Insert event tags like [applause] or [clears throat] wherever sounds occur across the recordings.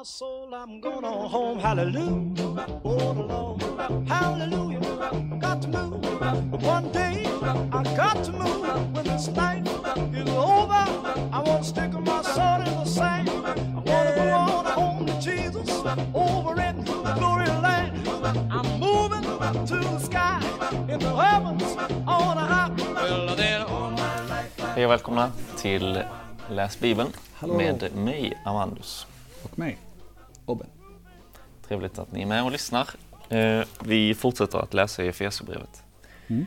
my soul, I'm going on home. Hallelujah. The Lord. Hallelujah. Got to move. One day, I got to move. When this night is over, I want to stick my sword in the sand. I want to go on home to Jesus over in glory land. I'm moving to the sky in the heavens on a high. Well, then all my life. Hej och välkomna till Läs Bibeln Hallå. med mig, Amandus. Och mig, Obben. Trevligt att ni är med och lyssnar. Eh, Vi fortsätter att läsa i Efesierbrevet. Mm.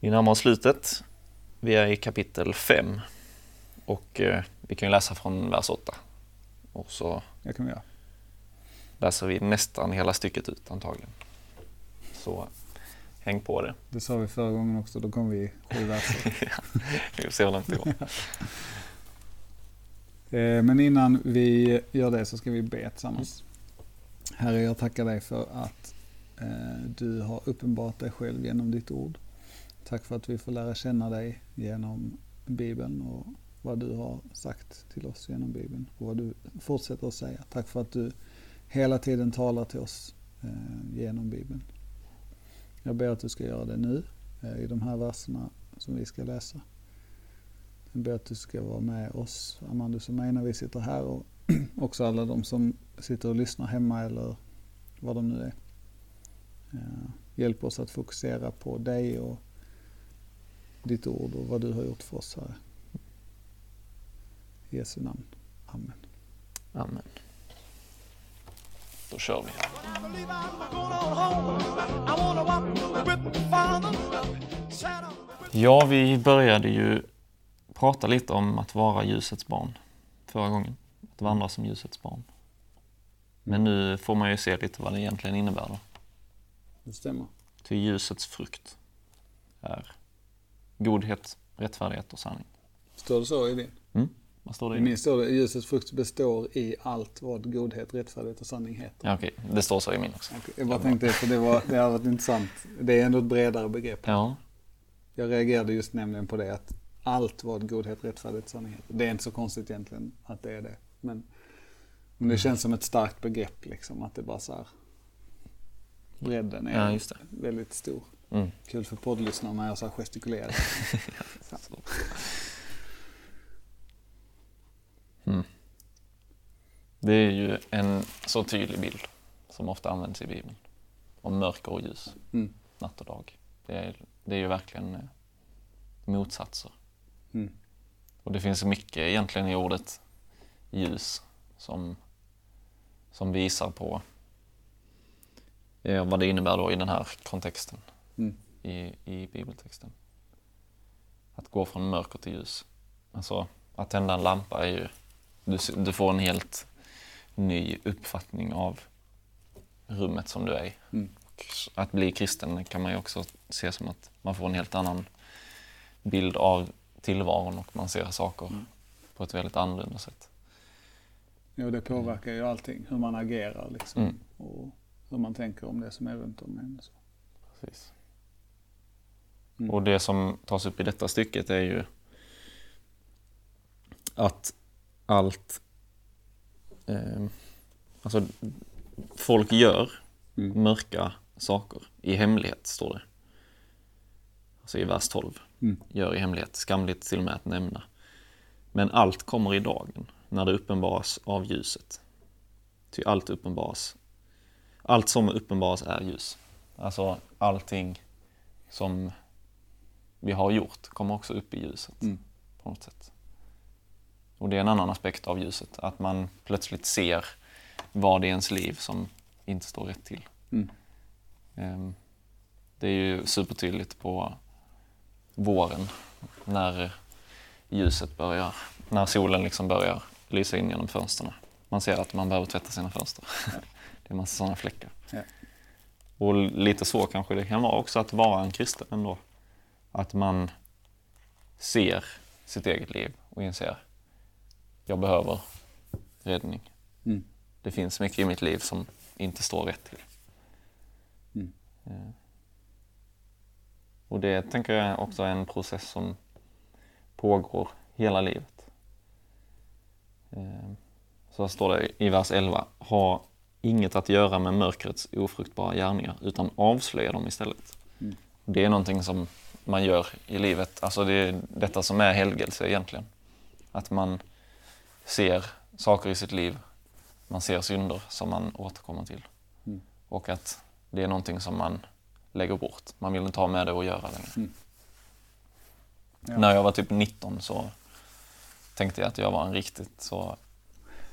Vi närmar oss slutet. Vi är i kapitel 5 och eh, vi kan läsa från vers 8. Och så Det kan vi göra. läser vi nästan hela stycket ut antagligen. Så häng på det. Det sa vi förra gången också, då kom vi sju verser. [laughs] Vi får se hur långt det går. [laughs] Eh, men innan vi gör det så ska vi be tillsammans. Herre, jag tackar dig för att eh, du har uppenbarat dig själv genom ditt ord. Tack för att vi får lära känna dig genom Bibeln och vad du har sagt till oss genom Bibeln och vad du fortsätter att säga. Tack för att du hela tiden talar till oss eh, genom Bibeln. Jag ber att du ska göra det nu i de här verserna som vi ska läsa. Jag ber att du ska vara med oss, Amandus och mig, när vi sitter här och [clears throat] också alla de som sitter och lyssnar hemma eller vad de nu är. Eh, Hjälp oss att fokusera på dig och ditt ord och vad du har gjort för oss, Herre. I Jesu namn. Amen. Amen. Då kör vi. Ja, vi började ju prata lite om att vara ljusets barn förra gången. Att vandra som ljusets barn. Men nu får man ju se lite vad det egentligen innebär då. Det stämmer. Till ljusets frukt är godhet, rättfärdighet och sanning. Står det så i din? Mm. Vad står det I min står det ljusets frukt består i allt vad godhet, rättfärdighet och sanning heter. Ja, okej. Det står så i min också. Okej, Jag bara tänkte, för det, var, det har varit intressant. Det är ändå ett bredare begrepp. Ja, Jag reagerade just nämligen på det att allt vad godhet, rättfärdighet, sanning heter. Det är inte så konstigt egentligen att det är det. Men, men det känns som ett starkt begrepp liksom. Att det bara så här. Bredden är Ja, väldigt stor. mm. Kul för poddlyssnarna när jag så här gestikulerar. [laughs] Så. Mm. Det är ju en så tydlig bild som ofta används i Bibeln. Om mörker och ljus, Mm. natt och dag. Det är, det är ju verkligen eh, motsatser. Mm. Och det finns mycket egentligen i ordet ljus som, som visar på eh, vad det innebär då i den här kontexten Mm. i, i bibeltexten. Att gå från mörker till ljus. Alltså att tända en lampa är ju, du, du får en helt ny uppfattning av rummet som du är i. Mm. Att bli kristen kan man ju också se som att man får en helt annan bild av tillvaron och man ser saker Mm. på ett väldigt annorlunda sätt. Jo, det påverkar ju allting. Hur man agerar liksom. Mm. Och hur man tänker om det som är runt om en. Så. Precis. Mm. Och det som tas upp i detta stycket är ju att allt, eh, alltså folk gör Mm. mörka saker i hemlighet, står det. Alltså i vers 12. Mm. Gör i hemlighet, skamligt till och med att nämna. Men allt kommer i dagen när det uppenbaras av ljuset. Ty allt uppenbaras, allt som uppenbaras är ljus. Alltså allting som vi har gjort kommer också upp i ljuset Mm. på något sätt. Och det är en annan aspekt av ljuset, att man plötsligt ser vad i ens liv som inte står rätt till. Mm. Ehm, Det är ju supertydligt på våren när ljuset börjar, när solen liksom börjar lysa in genom fönstren. Man ser att man behöver tvätta sina fönster. [laughs] Det är en massa sådana fläckar. Ja. Och lite så kanske det kan vara också att vara en kristen ändå. Att man ser sitt eget liv och inser jag behöver räddning. Mm. Det finns mycket i mitt liv som inte står rätt till. Mm. Och det tänker jag också är en process som pågår hela livet. Eh, så står det i vers 11, ha inget att göra med mörkrets ofruktbara gärningar utan avslöja dem istället. Mm. Det är någonting som man gör i livet, alltså det är detta som är helgelse egentligen. Att man ser saker i sitt liv, man ser synder som man återkommer till. Mm. Och att det är någonting som man lägger bort. Man vill inte ha med det att göra längre. Mm. Ja. När jag var typ 19 så tänkte jag att jag var en riktigt så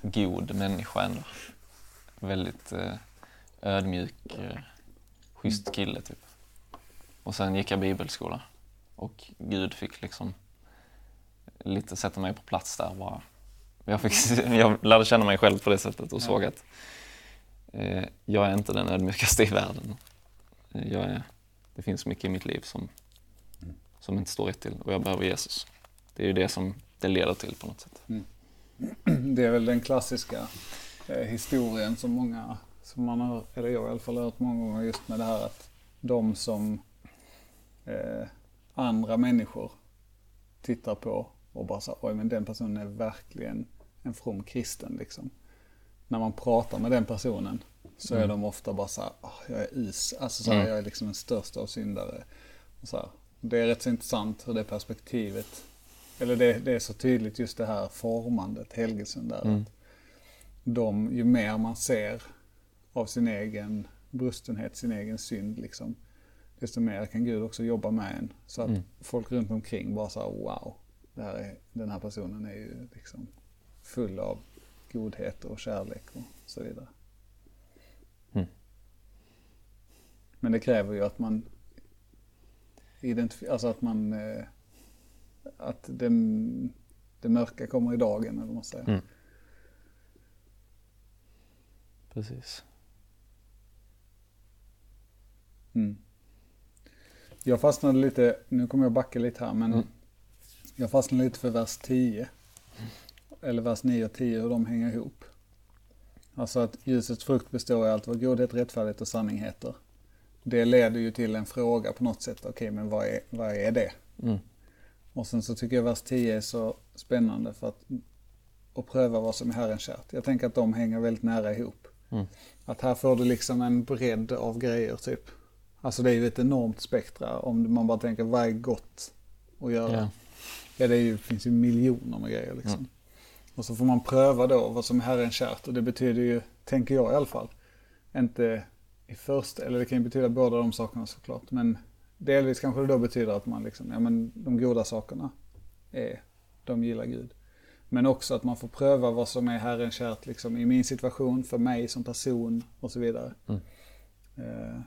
god människa ändå. Väldigt eh, ödmjuk, eh, schysst kille typ. Och sen gick jag bibelskola och Gud fick liksom lite sätta mig på plats där bara. Jag, fick, [laughs] jag lärde känna mig själv på det sättet och såg att eh, jag är inte den ödmjukaste i världen. Jag är, det finns mycket i mitt liv som, som inte står rätt till och jag behöver Jesus. Det är ju det som det leder till på något sätt. [clears throat] Det är väl den klassiska eh, historien som många, som man har, eller jag i alla fall har hört många gånger just med det här att de som eh, andra människor tittar på och bara så oj men den personen är verkligen en from kristen liksom. När man pratar med den personen så är de ofta bara så här, "Ah, jag är is, alltså så här, Mm. jag är liksom den största av syndare. Och så här. Det är rätt så intressant hur det perspektivet, eller det, det är så tydligt just det här formandet, helgelsen där. Mm. Att de, ju mer man ser av sin egen brustenhet, sin egen synd liksom, desto mer kan Gud också jobba med en. Så att Mm. folk runt omkring bara så här, wow, här är, den här personen är ju liksom full av godhet och kärlek och så vidare. Mm. Men det kräver ju att man identifierar, alltså att man, eh, att den, det mörka kommer i dagen eller vad man säger. Mm. Precis. Mm. Jag fastnade lite, nu kommer jag backa lite här, men Mm. jag fastnade lite för vers 10. Eller vers 9 och 10, hur de hänger ihop. Alltså att ljusets frukt består i allt vad godhet, rättfärdighet och sanning heter. Det leder ju till en fråga på något sätt, okej men vad är, vad är det? Mm. Och sen så tycker jag vers 10 är så spännande för att och pröva vad som är Herren kärt. Jag tänker att de hänger väldigt nära ihop. Mm. Att här får du liksom en bredd av grejer typ. Alltså det är ju ett enormt spektra om man bara tänker vad är gott att göra. Ja. Ja, det är ju, finns ju miljoner med grejer liksom. Mm. Och så får man pröva då vad som är Herren kärt och det betyder ju, tänker jag i alla fall, inte i första, eller det kan ju betyda båda de sakerna såklart, men delvis kanske det då betyder att man liksom, ja men de goda sakerna är, de gillar Gud. Men också att man får pröva vad som är Herren kärt liksom i min situation, för mig som person och så vidare. Mm. Eh,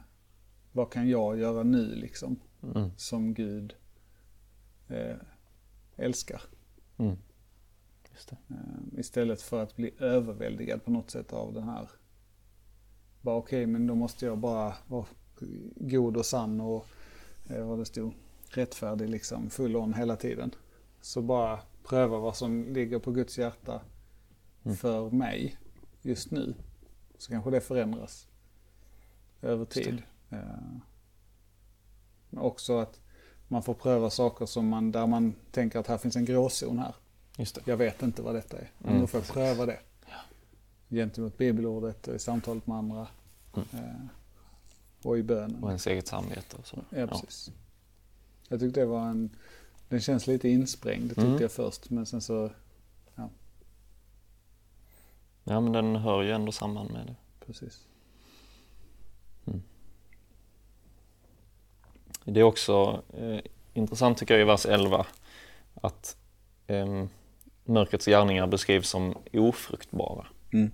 vad kan jag göra nu liksom, Mm. som Gud eh, älskar? Mm. Eh, istället för att bli överväldigad på något sätt av den här. Bara okej, men då måste jag bara vara god och sann och eh, vad det stod, rättfärdig liksom, full on hela tiden. Så bara pröva vad som ligger på Guds hjärta Mm. för mig just nu. Så kanske det förändras över tid. Eh, Men också att man får pröva saker som man, där man tänker att här finns en gråzon här. Jag vet inte vad detta är. Men Mm, då får jag pröva det. Gentemot bibelordet, i samtalet med andra. Mm. Eh, och i bönen. Och ens eget samvete och så. Ja, precis. Jag tyckte det var en... Den känns lite insprängd, det tyckte Mm. jag först. Men sen så, Ja, men den hör ju ändå samman med det. precis. Det är också eh, intressant tycker jag i vers 11 att eh, mörkrets gärningar beskrivs som ofruktbara. Mm.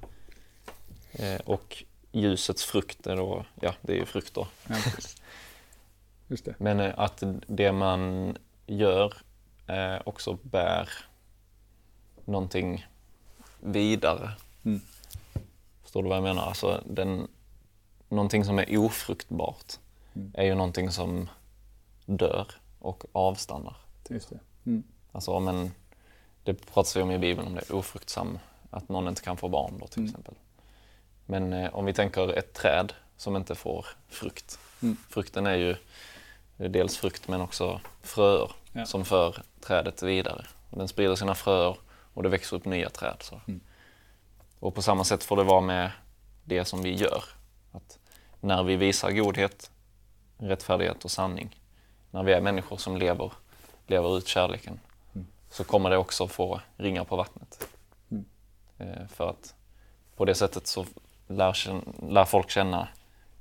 Eh, och ljusets frukt är då, ja det är ju frukt då. Ja. Just det. Men eh, att det man gör eh, också bär någonting vidare. Mm. Förstår du vad jag menar? Alltså den, någonting som är ofruktbart Mm. är ju någonting som dör och avstannar. Just det. Mm. Alltså om en, det pratas ju om i Bibeln om det, ofruktsam, att någon inte kan få barn då till Mm. exempel. Men eh, om vi tänker ett träd som inte får frukt. Mm. Frukten är ju dels frukt men också fröer Ja. som för trädet vidare. Den sprider sina fröer och det växer upp nya träd. Så. Mm. Och på samma sätt får det vara med det som vi gör. Att när vi visar godhet, rättfärdighet och sanning, när vi är människor som lever, lever ut kärleken, så kommer det också få ringa på vattnet. Eh, För att på det sättet så lär, lär folk känna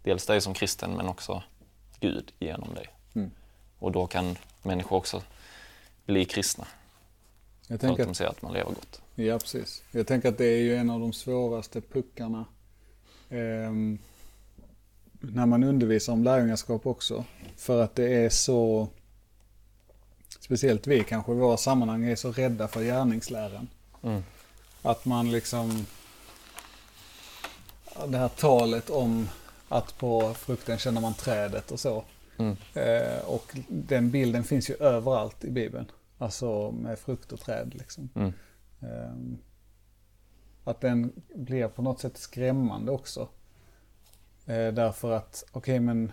dels dig som kristen men också Gud genom dig. Mm. Och då kan människor också bli kristna Jag för att de ser att man lever gott. ja, precis. Jag tänker att det är ju en av de svåraste puckarna ehm, när man undervisar om lärjungaskap också. För att det är så, speciellt vi kanske i våra sammanhang är så rädda för gärningsläran. Mm. Att man liksom, det här talet om att på frukten känner man trädet och så. Mm. Eh, och den bilden finns ju överallt i Bibeln. Alltså med frukt och träd liksom. Mm. Ehm, att den blir på något sätt skrämmande också. Eh, därför att, okej men,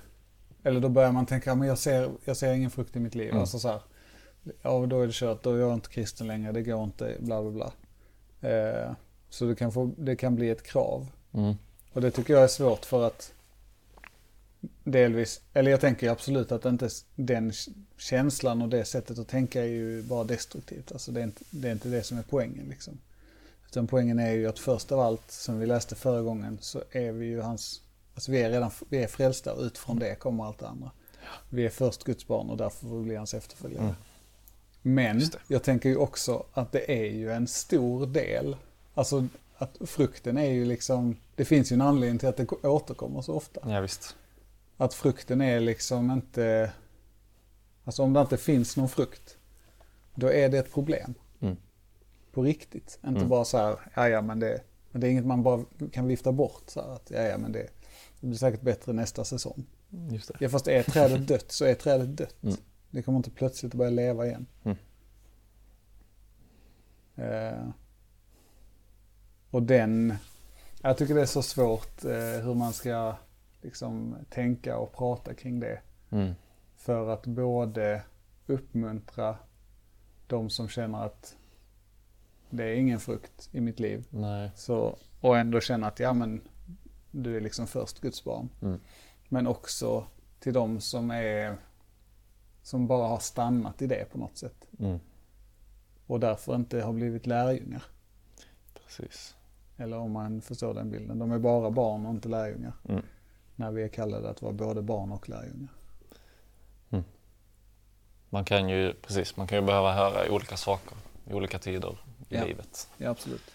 eller då börjar man tänka, men jag ser, jag ser ingen frukt i mitt liv. Mm. Alltså så här, ja då är det kört, då är jag inte kristen längre, det går inte, bla bla bla. Eh, så det kan, få, det kan bli ett krav. Mm. Och det tycker jag är svårt för att delvis, eller jag tänker absolut att inte den känslan och det sättet att tänka är ju bara destruktivt. Alltså det är inte det, är inte det som är poängen liksom. Utan poängen är ju att först av allt, som vi läste förra gången, så är vi ju hans, alltså vi är redan, vi är frälsta och utifrån det kommer allt det andra. Vi är först Guds barn och därför får vi bli hans efterföljare. Mm. Men jag tänker ju också att det är ju en stor del, alltså att frukten är ju liksom, det finns ju en anledning till att det återkommer så ofta. Ja, visst. Att frukten är liksom inte, alltså om det inte finns någon frukt, då är det ett problem. Mm. På riktigt. Inte Mm. bara så här, ja ja men det, men det är inget man bara kan vifta bort så här att ja ja men det, det blir säkert bättre nästa säsong. Just det. Ja fast är trädet dött så är trädet dött. Mm. Det kommer inte plötsligt att börja leva igen. Mm. Och den, jag tycker det är så svårt eh, hur man ska liksom tänka och prata kring det. Mm. För att både uppmuntra de som känner att det är ingen frukt i mitt liv. Nej. Så, och ändå känna att ja men du är liksom först Guds barn. Mm. Men också till de som är som bara har stannat i det på något sätt. Mm. Och därför inte har blivit lärjungar. Precis. Eller om man förstår den bilden. De är bara barn och inte lärjungar. Mm. När vi är kallade att vara både barn och lärjungar. Man kan ju, precis, man kan ju behöva höra olika saker i olika tider i Ja. livet. Ja, absolut.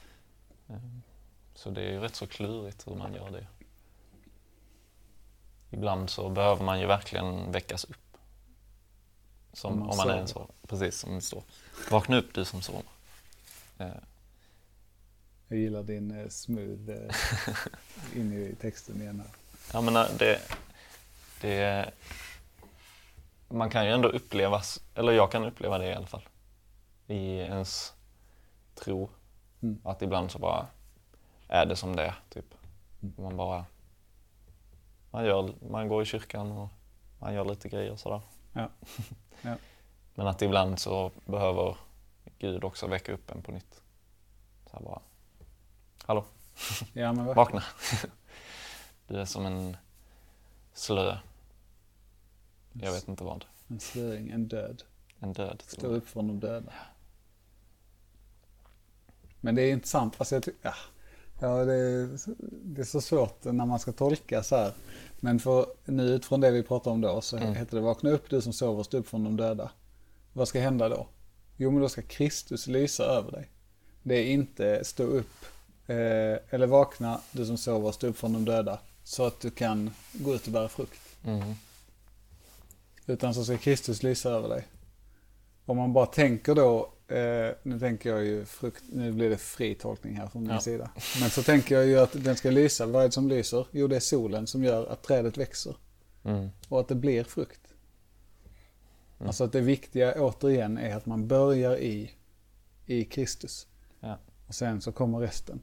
Så det är ju rätt så klurigt hur man gör det. Ibland så behöver man ju verkligen väckas upp. Som, Om man om man är en så, precis som det står. Vakna upp du som sover. Jag gillar din eh, smooth eh, [laughs] in i texten igen här. Ja men eh, det, det... Man kan ju ändå uppleva, eller jag kan uppleva det i alla fall. I ens tro. Mm. Att ibland så bara är det som det är, typ. Mm. Man bara... Man, gör, man går i kyrkan och man gör lite grejer sådär. Ja. [laughs] Ja. Men att ibland så behöver Gud också väcka upp en på nytt. Så bara... Hallå, Ja, men vakna! [laughs] Du är som en slö Jag vet inte vad. En slöing, en död. En död. Stå upp från de döda. Men det är intressant. Alltså jag ja, ja, det, är, det är så svårt när man ska tolka så här. Men för nu utifrån det vi pratade om då så Mm. heter det vakna upp du som sover, stå upp från de döda. Vad ska hända då? Jo men då ska Kristus lysa över dig. Det är inte stå upp eh, eller vakna du som sover, stå upp från de döda. Så att du kan gå ut och bära frukt. Mm. Utan så ska Kristus lysa över dig. Om man bara tänker då, eh, nu tänker jag ju frukt, nu blir det fri tolkning här från min Ja. sida. Men så tänker jag ju att den ska lysa, vad är det som lyser? Jo det är solen som gör att trädet växer Mm. och att det blir frukt. Mm. Alltså att det viktiga återigen är att man börjar i, i Kristus. Ja. Och sen så kommer resten.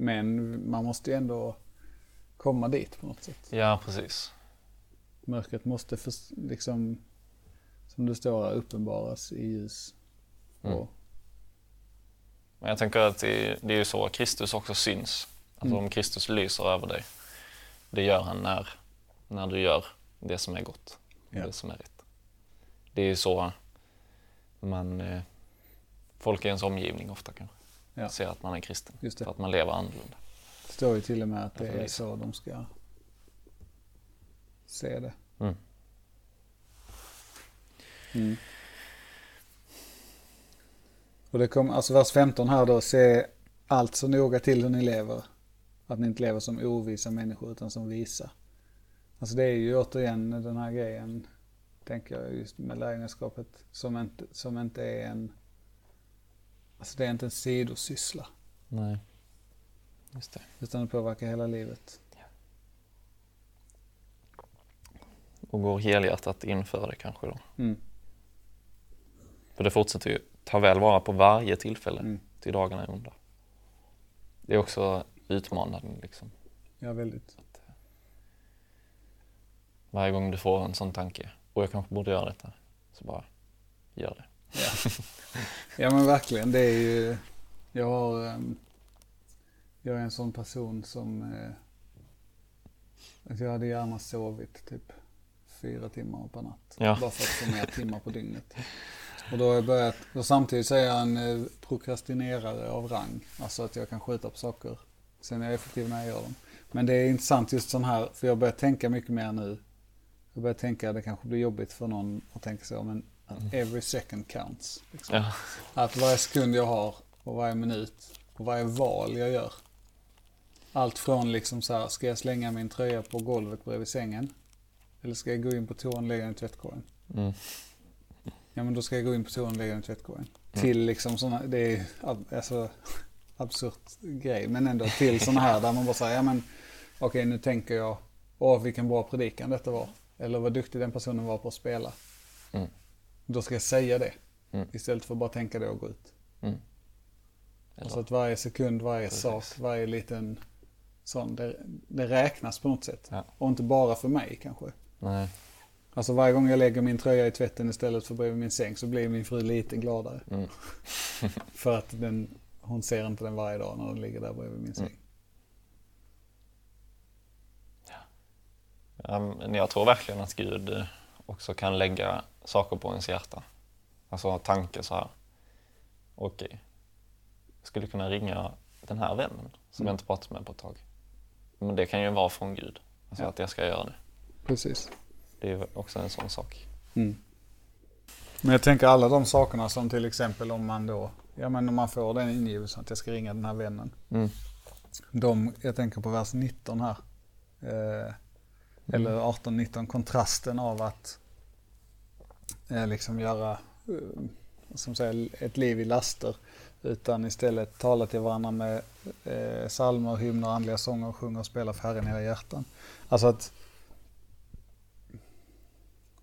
Men man måste ju ändå komma dit på något sätt. ja, precis. Mörkret måste för, liksom, som det står här, uppenbaras i ljus. Mm. Och Men jag tänker att det, det är ju så Kristus också syns. Alltså Mm. om Kristus lyser över dig, det gör han när, när du gör det som är gott, Ja. det som är rätt. Det är ju så man, eh, folk i ens omgivning ofta kanske Ja. ser att man är kristen. Just det. För att man lever annorlunda. Det står ju till och med att det är så de ska se det. Mm. Mm. Och det kommer, alltså vers 15 här då, se allt så noga till hur ni lever. Att ni inte lever som ovisa människor utan som visa. Alltså det är ju återigen den här grejen, tänker jag just med lärjungaskapet, som inte, som inte är en, alltså det är inte en sidosyssla. Nej, just det. Utan det påverkar hela livet. Och går helhjärtat inför det kanske då. Mm. För det fortsätter ju, ta väl vara på varje tillfälle Mm. till dagarna är onda. Det är också utmanande liksom. Ja, väldigt. Varje gång du får en sån tanke, och jag kanske borde göra detta, så bara gör det. Ja. [laughs] ja men verkligen, det är ju, jag har, ehm, jag är en sån person som, eh, att jag hade gärna sovit typ fyra timmar per natt. Ja. Bara för att få mer timmar på dygnet. Och då har jag börjat, och samtidigt så är jag en eh, prokrastinerare av rang. Alltså att jag kan skjuta på saker. Sen är jag effektiv när jag gör dem. Men det är intressant just sån här, för jag börjar tänka mycket mer nu. Jag börjar tänka att det kanske blir jobbigt för någon att tänka så, men att every second counts. Liksom. Ja, Att varje sekund jag har och varje minut och varje val jag gör. Allt från liksom så här, ska jag slänga min tröja på golvet bredvid sängen? Eller ska jag gå in på toan och lägga den i tvättkorgen? mm. Ja men då ska jag gå in på toan och lägga den i tvättkorgen. Till liksom sådana, det är alltså absurt grej. Men ändå till sådana här där man bara säger, ja men okej nu tänker jag, åh vilken bra predikan detta var. Eller vad duktig den personen var på att spela. Mm. Då ska jag säga det. Mm. Istället för att bara tänka det och gå ut. Mm. Alltså att varje sekund, varje Precis. sak, varje liten sån, det, det räknas på något sätt. Ja. Och inte bara för mig kanske. Nej, Alltså varje gång jag lägger min tröja i tvätten istället för bredvid min säng så blir min fru lite gladare. mm. [laughs] För att den, hon ser inte den varje dag när den ligger där bredvid min säng. Mm. Ja, jag tror verkligen att Gud eh, också kan lägga saker på ens hjärta. Alltså tankar så här. Okej, jag skulle kunna ringa den här vännen som Mm. jag inte pratat med på ett tag. Men det kan ju vara från Gud, alltså Ja. att jag ska göra det. Precis. Det är också en sån sak. Mm. Men jag tänker alla de sakerna som till exempel om man då, ja men om man får den ingivelsen att jag ska ringa den här vännen. Mm. De, jag tänker på vers 19 här. Eh, Eller 18-19, kontrasten av att liksom göra eh, som säger, ett liv i laster. Utan istället tala till varandra med eh, psalmer, hymner, andliga sånger, sjunga och spela för Herren i era hjärtan. Alltså att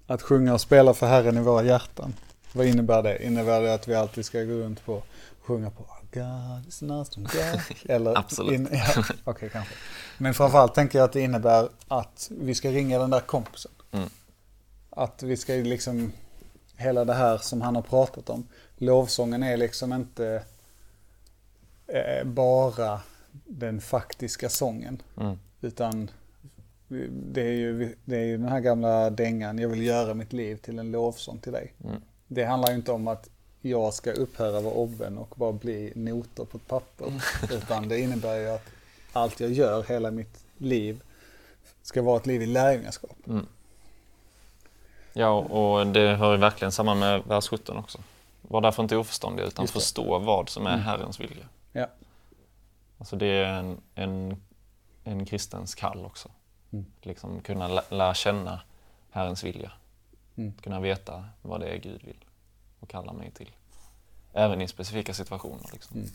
att sjunga och spela för Herren i våra hjärtan. Vad innebär det? Innebär det att vi alltid ska gå runt på och sjunga på God is awesome God? [laughs] Eller Absolut. In, ja, [laughs] Okej, kanske. Men framförallt tänker jag att det innebär att vi ska ringa den där kompisen. Mm. Att vi ska liksom, hela det här som han har pratat om. Lovsången är liksom inte eh, bara den faktiska sången. Mm. Utan det är, ju, det är ju den här gamla dängan, jag vill göra mitt liv till en lovsång till dig. Mm. Det handlar ju inte om att jag ska upphöra vara obben och bara bli noter på ett papper. [laughs] Utan det innebär ju att allt jag gör hela mitt liv ska vara ett liv i lärjungaskap. Mm. Ja, och det hör ju verkligen samman med vers 17 också. Var därför inte oförståndiga utan förstå vad som är Mm. Herrens vilja. Ja. Alltså det är en, en, en kristens kall också. Mm. Liksom kunna lä- lära känna Herrens vilja. Mm. Kunna veta vad det är Gud vill och kallar mig till. Även i specifika situationer. Liksom. Mm.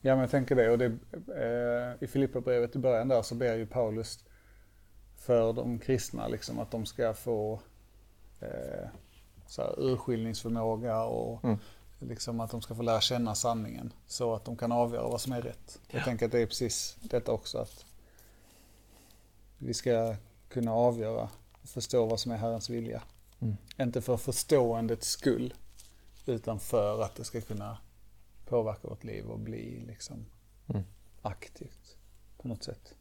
Ja men jag tänker det och det, eh, i Filipperbrevet i början där så ber ju Paulus för de kristna liksom att de ska få eh, så här, urskiljningsförmåga och Mm. liksom att de ska få lära känna sanningen så att de kan avgöra vad som är rätt. Jag Ja. tänker att det är precis detta också att vi ska kunna avgöra och förstå vad som är Herrens vilja. Mm. Inte för förståendets skull utan för att det ska kunna påverka vårt liv och bli liksom Mm. aktivt på något sätt.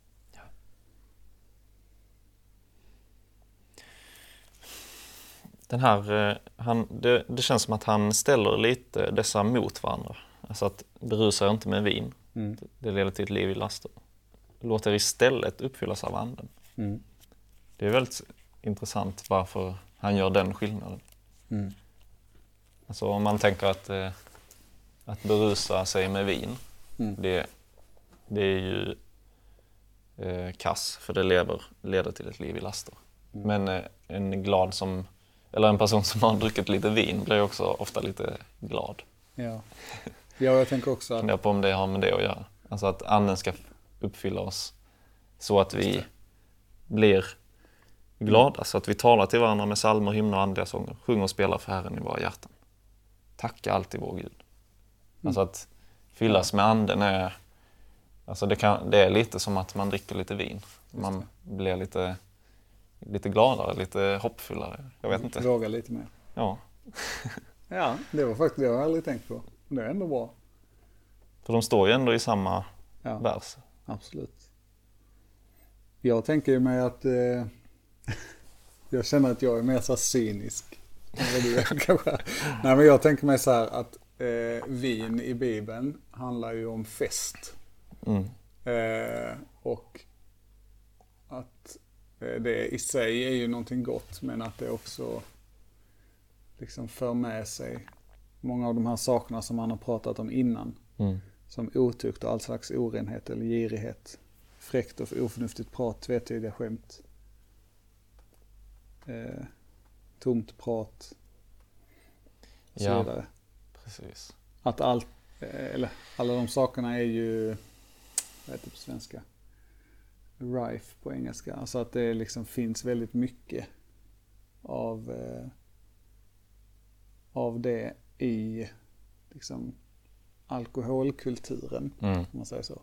Den här, eh, han, det, det känns som att han ställer lite dessa mot varandra. Alltså att berusa er inte med vin. Mm. Det leder till ett liv i laster. Låt er istället uppfyllas av anden. Mm. Det är väldigt intressant varför han gör den skillnaden. Mm. Alltså om man tänker att, eh, att berusa sig med vin, Mm. det, det är ju eh, kass för det lever, leder till ett liv i laster. Mm. Men eh, en glad som, eller en person som har druckit lite vin blir också ofta lite glad. Ja. ja, jag tänker också att Funderar på om det har med det att göra. Alltså att anden ska uppfylla oss så att vi blir glada, så att vi talar till varandra med psalmer, hymner och andliga sånger. Sjunger och spelar för Herren i våra hjärtan. Tacka alltid vår Gud. Alltså att fyllas med anden är, alltså det, kan, det är lite som att man dricker lite vin. Man blir lite, lite gladare, lite hoppfullare. Jag vet inte. våga lite mer. Ja, [laughs] Ja, det var faktiskt det jag aldrig tänkt på. Det är ändå bra. för de står ju ändå i samma Ja, vers. absolut. Jag tänker ju mig att eh, [laughs] jag känner att jag är mer så cynisk. [laughs] Nej men jag tänker mig så här att eh, vin i Bibeln handlar ju om fest. Mm. Eh, och det i sig är ju någonting gott men att det också liksom för med sig många av de här sakerna som man har pratat om innan. Mm. Som otukt och all slags orenhet eller girighet. Fräckt och oförnuftigt prat, tvetydiga skämt. Eh, tomt prat. Och så Ja. vidare. Precis. Att allt, eh, eller alla de sakerna är ju, vad heter det på svenska? Rife på engelska. Alltså att det liksom finns väldigt mycket av, eh, av det i liksom alkoholkulturen, Mm. om man säger så.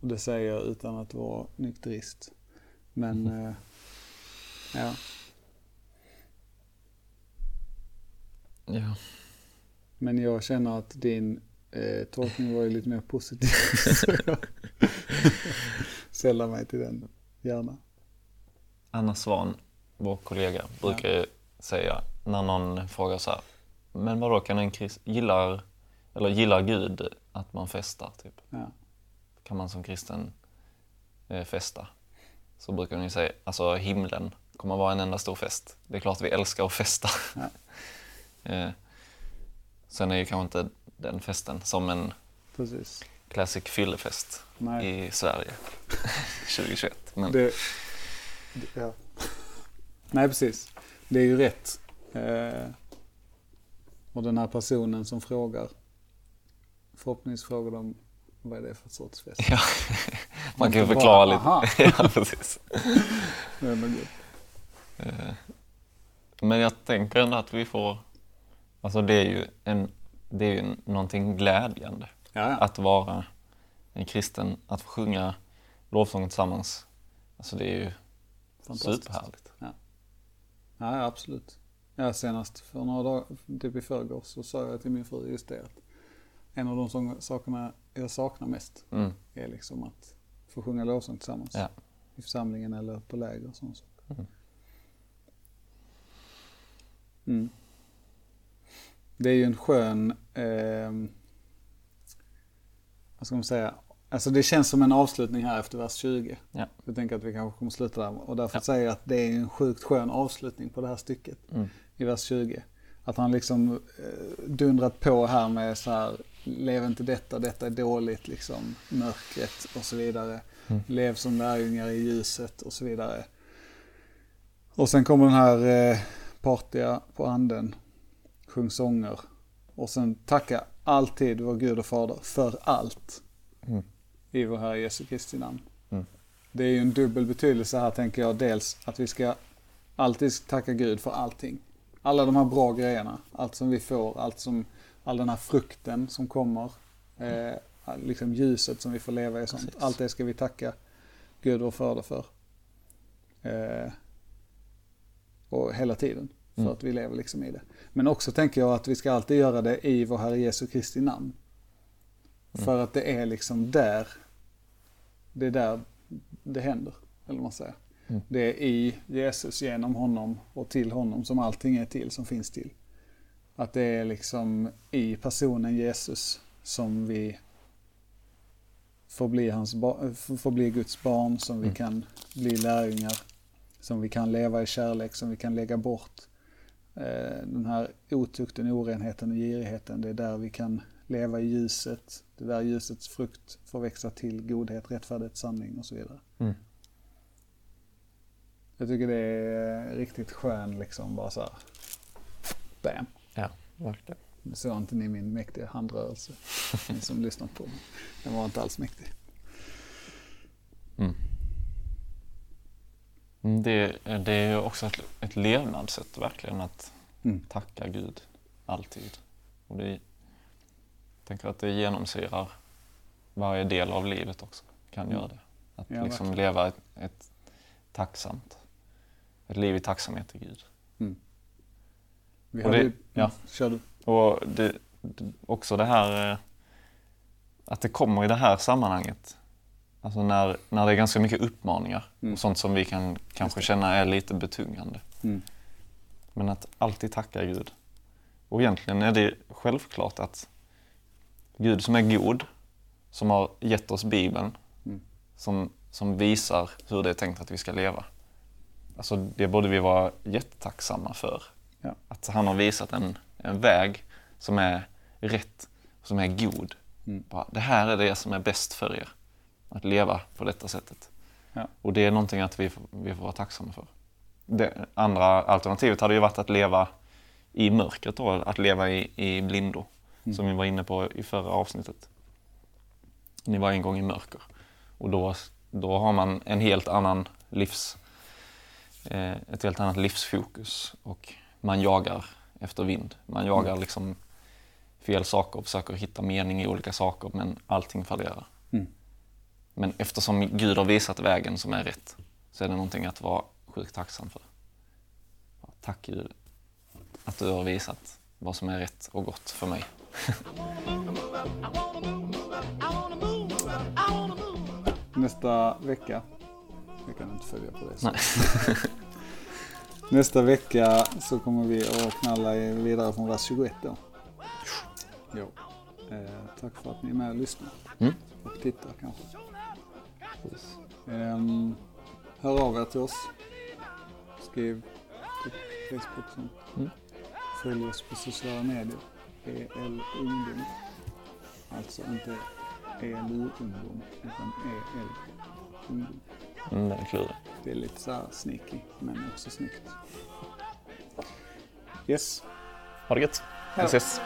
Och det säger jag utan att vara nykterist. Men, eh, ja. Ja. Men jag känner att din eh, tolkning var ju lite mer positiv. [laughs] [laughs] Sällar mig till den gärna. Anna Svan, vår kollega, brukar ju säga när någon frågar så här, men vadå kan en krist, gillar, eller gillar Gud att man festar? Typ? Ja. Kan man som kristen eh, festa? Så brukar hon ju säga, alltså himlen kommer vara en enda stor fest. Det är klart vi älskar att festa. Ja. [laughs] eh, sen är ju kanske inte den festen som en Precis. Classic fyllefest Nej. i Sverige [laughs] 2021. Men, Det, det, ja. Nej, precis. Det är ju rätt. Eh, och den här personen som frågar, förhoppningsvis frågar de vad är det för sorts fest. ja, [laughs] man kan ju förklara bara, lite. [laughs] Ja, precis. Eh, Men jag tänker ändå att vi får, alltså det är ju, en, det är ju någonting glädjande Ja, ja. att vara en kristen, att få sjunga lovsång tillsammans. Alltså det är ju superhärligt. Ja, ja, absolut. Ja, senast för några dagar, typ i förrgår, så sa jag till min fru just det att en av de sång- sakerna jag saknar mest Mm. är liksom att få sjunga lovsång tillsammans. Ja. I församlingen eller på läger och sånt. Mm. Mm. Det är ju en skön, eh, vad ska man säga, alltså det känns som en avslutning här efter vers 20. Ja. Jag tänker att vi kanske kommer sluta där och därför Ja. säger jag att det är en sjukt skön avslutning på det här stycket Mm. i vers 20. Att han liksom eh, dundrat på här med så här, lev inte detta, detta är dåligt, liksom mörkret och så vidare. Mm. Lev som lärjungar i ljuset och så vidare. Och sen kommer den här eh, partiga på anden, sjung sånger. Och sen tacka alltid vår Gud och Fader för allt Mm. i vår Herre Jesu Kristi namn. Mm. Det är ju en dubbel betydelse här tänker jag. Dels att vi ska alltid tacka Gud för allting. Alla de här bra grejerna, allt som vi får, allt som, all den här frukten som kommer. Eh, liksom ljuset som vi får leva i. Sånt. Allt det ska vi tacka Gud och Fader för. Eh, och hela tiden. För Mm. att vi lever liksom i det. Men också tänker jag att vi ska alltid göra det i vår Herre Jesu Kristi namn. För att det är liksom där det är där det händer. Eller vad man säger. Mm. Det är i Jesus, genom honom och till honom som allting är till, som finns till. Att det är liksom i personen Jesus som vi får bli, hans får bli Guds barn, som vi Mm. kan bli lärjungar, som vi kan leva i kärlek, som vi kan lägga bort den här otukten, orenheten och girigheten. Det är där vi kan leva i ljuset. Det är där ljusets frukt får växa till godhet, rättfärdighet, sanning och så vidare. Mm. Jag tycker det är riktigt skön liksom bara så här. Bam. Ja, verkligen. Nu såg inte ni min mäktiga handrörelse, ni som [laughs] lyssnat på mig. Den var inte alls mäktig. Mm. Mm, Det, det är ju också ett, ett levnadssätt verkligen att Mm. tacka Gud alltid. Och det, jag tänker att det genomsyrar varje del av livet också. Kan göra det. Att Ja, liksom verkligen. leva ett, ett tacksamt, ett liv i tacksamhet till Gud. Vi Och det- ju- ja. Kör du. Och det, det, också det här eh, att det kommer i det här sammanhanget. Alltså när, när det är ganska mycket uppmaningar Mm. och sånt som vi kan kanske känna är lite betungande. Mm. Men att alltid tacka Gud. Och egentligen är det självklart att Gud som är god, som har gett oss Bibeln, Mm. som, som visar hur det är tänkt att vi ska leva. Alltså det borde vi vara jättetacksamma för. Ja. Att han har visat en, en väg som är rätt, som är god. Mm. Bara, det här är det som är bäst för er. Att leva på detta sättet. Ja. Och det är någonting att vi får, vi får vara tacksamma för. Det andra alternativet hade ju varit att leva i mörkret då, att leva i, i blindo. Mm. Som vi var inne på i förra avsnittet. Ni var en gång i mörker. Och då, då har man en helt annan livs, eh, ett helt annat livsfokus. Och man jagar efter vind. Man jagar liksom fel saker och försöker hitta mening i olika saker men allting fallerar. Men eftersom Gud har visat vägen som är rätt så är det någonting att vara sjukt tacksam för. Tack Gud att du har visat vad som är rätt och gott för mig. [laughs] Nästa vecka. Jag kan inte följa på det. [laughs] Nästa vecka så kommer vi att knalla vidare från vers 21 då. Jo. Eh, tack för att ni är med och lyssnar. Mm. Och tittar kanske. Ehm, hör av er till oss. Skriv på Facebook sånt. Mm. Följ oss på sociala medier. EL Ungdom. Alltså inte ELU Ungdom utan EL Ungdom. Mm, den är klurig. Det är lite så här sneaky men också snyggt. Yes. Ha det gött. Vi ses.